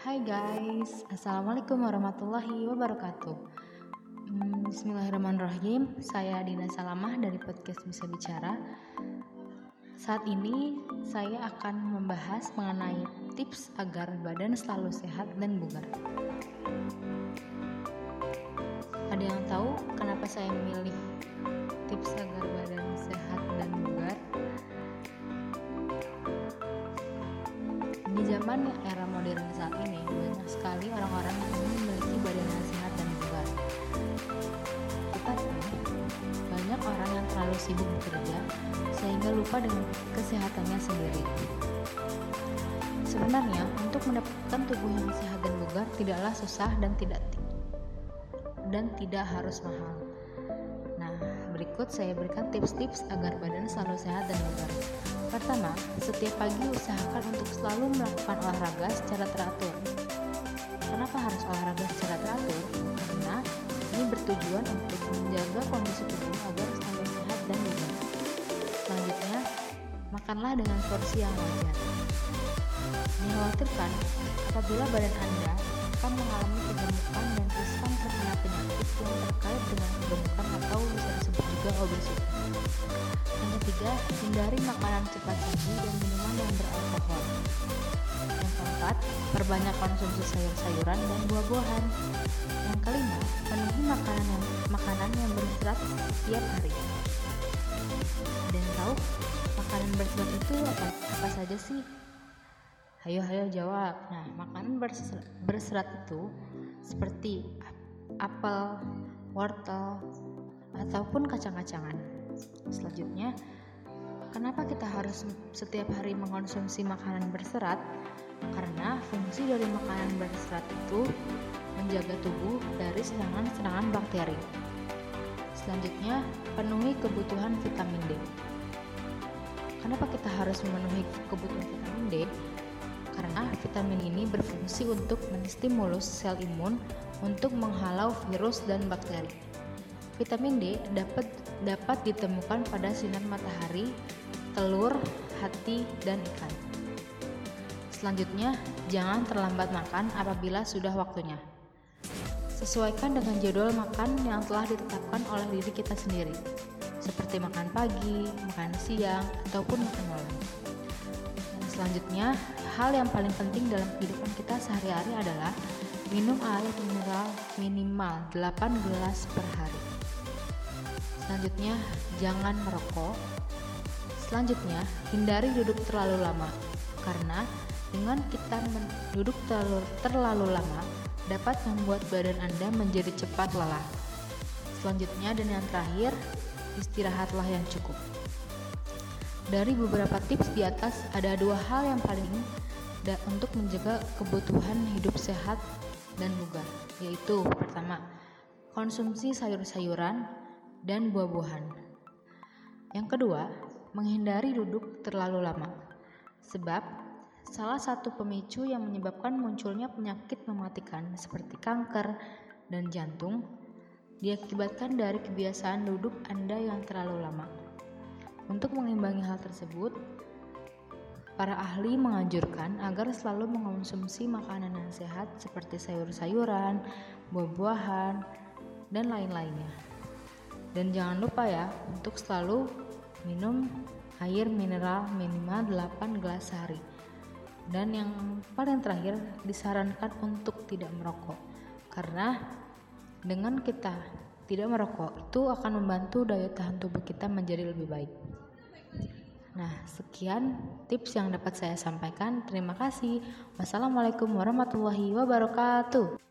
Hai guys, Assalamualaikum warahmatullahi wabarakatuh. Hmm, Bismillahirrahmanirrahim. Saya Dina Salamah dari podcast Bisa Bicara. Saat ini saya akan membahas mengenai tips agar badan selalu sehat dan bugar. Ada yang tahu kenapa saya memilih tips agar badan sehat dan bugar? Di zaman era modern saat ini, sekali orang-orang yang memiliki badan yang sehat dan bugar. Tetapi, banyak orang yang terlalu sibuk bekerja sehingga lupa dengan kesehatannya sendiri. Sebenarnya, untuk mendapatkan tubuh yang sehat dan bugar tidaklah susah dan tidak dan tidak harus mahal. Nah, berikut saya berikan tips-tips agar badan selalu sehat dan bugar. Pertama, setiap pagi usahakan untuk selalu melakukan olahraga secara teratur. Kenapa harus olahraga secara teratur? Karena ini bertujuan untuk menjaga kondisi tubuh agar selalu sehat dan bugar. Selanjutnya, makanlah dengan porsi yang wajar. Dikhawatirkan apabila badan Anda akan mengalami kegemukan dan riskan terkena penyakit yang terkait dengan kegemukan atau bisa disebut juga obesitas. Yang ketiga, hindari makanan cepat saji dan minuman yang beralkohol. Yang keempat, perbanyak konsumsi sayur-sayuran dan buah-buahan. Yang kelima, penuhi makanan yang, makanan yang berserat setiap hari. Dan tahu makanan berserat itu apa, apa saja sih? Hayo hayo jawab. Nah, makanan berserat, berserat itu seperti apel, wortel, ataupun kacang-kacangan. Selanjutnya, kenapa kita harus setiap hari mengkonsumsi makanan berserat? Karena fungsi dari makanan berserat itu menjaga tubuh dari serangan-serangan bakteri. Selanjutnya, penuhi kebutuhan vitamin D. Kenapa kita harus memenuhi kebutuhan vitamin D? Karena vitamin ini berfungsi untuk menstimulus sel imun untuk menghalau virus dan bakteri. Vitamin D dapat dapat ditemukan pada sinar matahari, telur, hati, dan ikan. Selanjutnya, jangan terlambat makan apabila sudah waktunya. Sesuaikan dengan jadwal makan yang telah ditetapkan oleh diri kita sendiri, seperti makan pagi, makan siang, ataupun makan malam. Selanjutnya, hal yang paling penting dalam kehidupan kita sehari-hari adalah minum air mineral minimal 8 gelas per hari. Selanjutnya, jangan merokok. Selanjutnya, hindari duduk terlalu lama karena dengan kita duduk terlalu, terlalu lama dapat membuat badan Anda menjadi cepat lelah. Selanjutnya dan yang terakhir, istirahatlah yang cukup. Dari beberapa tips di atas ada dua hal yang paling dan untuk menjaga kebutuhan hidup sehat dan bugar, yaitu pertama, konsumsi sayur-sayuran dan buah-buahan. Yang kedua, menghindari duduk terlalu lama. Sebab salah satu pemicu yang menyebabkan munculnya penyakit mematikan seperti kanker dan jantung diakibatkan dari kebiasaan duduk Anda yang terlalu lama. Untuk mengimbangi hal tersebut, Para ahli menganjurkan agar selalu mengonsumsi makanan yang sehat seperti sayur-sayuran, buah-buahan, dan lain-lainnya. Dan jangan lupa ya untuk selalu minum air mineral minimal 8 gelas sehari. Dan yang paling terakhir disarankan untuk tidak merokok. Karena dengan kita tidak merokok itu akan membantu daya tahan tubuh kita menjadi lebih baik. Nah, sekian tips yang dapat saya sampaikan. Terima kasih. Wassalamualaikum warahmatullahi wabarakatuh.